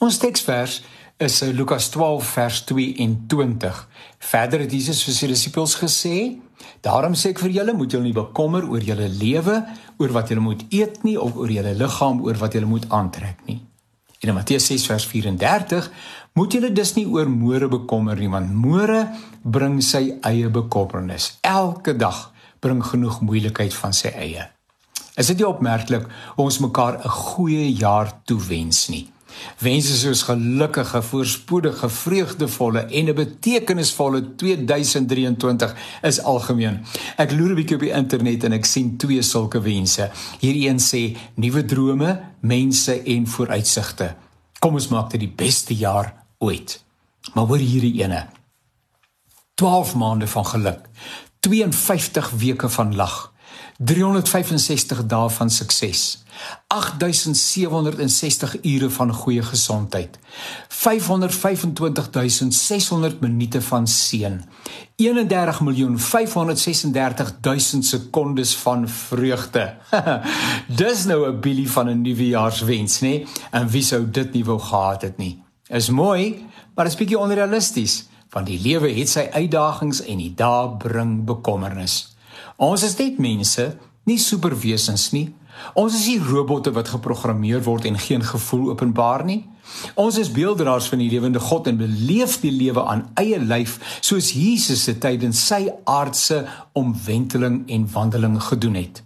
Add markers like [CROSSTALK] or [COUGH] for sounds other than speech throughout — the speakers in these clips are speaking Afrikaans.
Ons teksvers is in Lukas 12 vers 22. Verder het Jesus vir sy disippels gesê: "Daarom sê ek vir julle, moet julle nie bekommer oor julle lewe, oor wat julle moet eet nie of oor julle liggaam, oor wat julle moet aantrek nie." En in Matteus 6 vers 34 moet julle dus nie oor môre bekommer nie, want môre bring sy eie bekommernis. Elke dag bring genoeg moeilikheid van sy eie. Is dit nie opmerklik hoe ons mekaar 'n goeie jaar toewens nie? Wense soos gelukkige, voorspoedige, vreugdevolle en 'n betekenisvolle 2023 is algemeen. Ek loer 'n bietjie op die internet en ek sien twee sulke wense. Hierdie een sê nuwe drome, mense en vooruitsigte. Kom ons maak dit die beste jaar ooit. Maar hoor hierdie ene. 12 maande van geluk. 52 weke van lag. 365 dae van sukses. 8760 ure van goeie gesondheid. 525600 minute van seën. 31536000 sekondes van vreugde. [LAUGHS] Dis nou 'n bilie van 'n nuwejaarswens, nê? En wie sou dit nie wou gehad het nie? Is mooi, maar is bietjie onrealisties, want die lewe het sy uitdagings en die dae bring bekommernis. Ons is net mense, nie superwesens nie. Ons is nie robotte wat geprogrammeer word en geen gevoel openbaar nie. Ons is beelddraers van die lewende God en beleef die lewe aan eie lyf soos Jesus se tydens sy aardse omwenteling en wandeling gedoen het.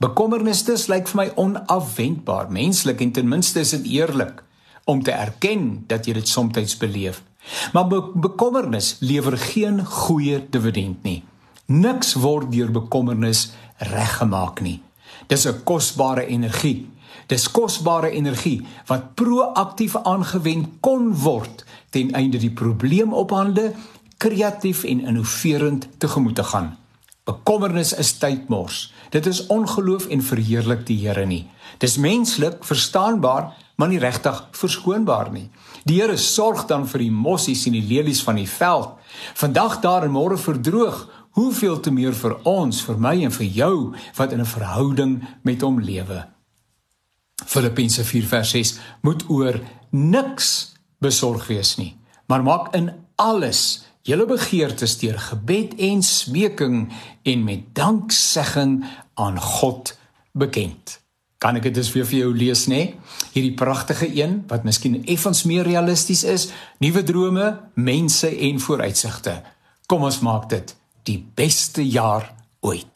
Bekommernisse lyk vir my onafwendbaar, menslik en ten minste is dit eerlik om te erken dat jy dit soms beleef. Maar be bekommernis lewer geen goeie dividend nie. Niks word deur bekommernis reggemaak nie. Dis 'n kosbare energie. Dis kosbare energie wat proaktief aangewend kon word ten einde die probleem ophande kreatief en innoverend tegemoet te gaan. Bekommernis is tydmors. Dit is ongeloof en verheerlik die Here nie. Dis menslik, verstaanbaar, maar nie regtig verskoonbaar nie. Die Here sorg dan vir die mossies en die lelies van die veld. Vandag daar en môre verdroog, hoeveel te meer vir ons, vir my en vir jou wat in 'n verhouding met hom lewe. Filippense 4:6 moet oor niks besorg wees nie, maar maak in alles julle begeertes deur gebed en smeking en met danksegging aan God bekend. Kan ek dit dus weer vir jou lees nê? Hierdie pragtige een wat miskien effens meer realisties is, nuwe drome, mense en vooruitsigte. Kom ons maak dit die beste jaar ooit.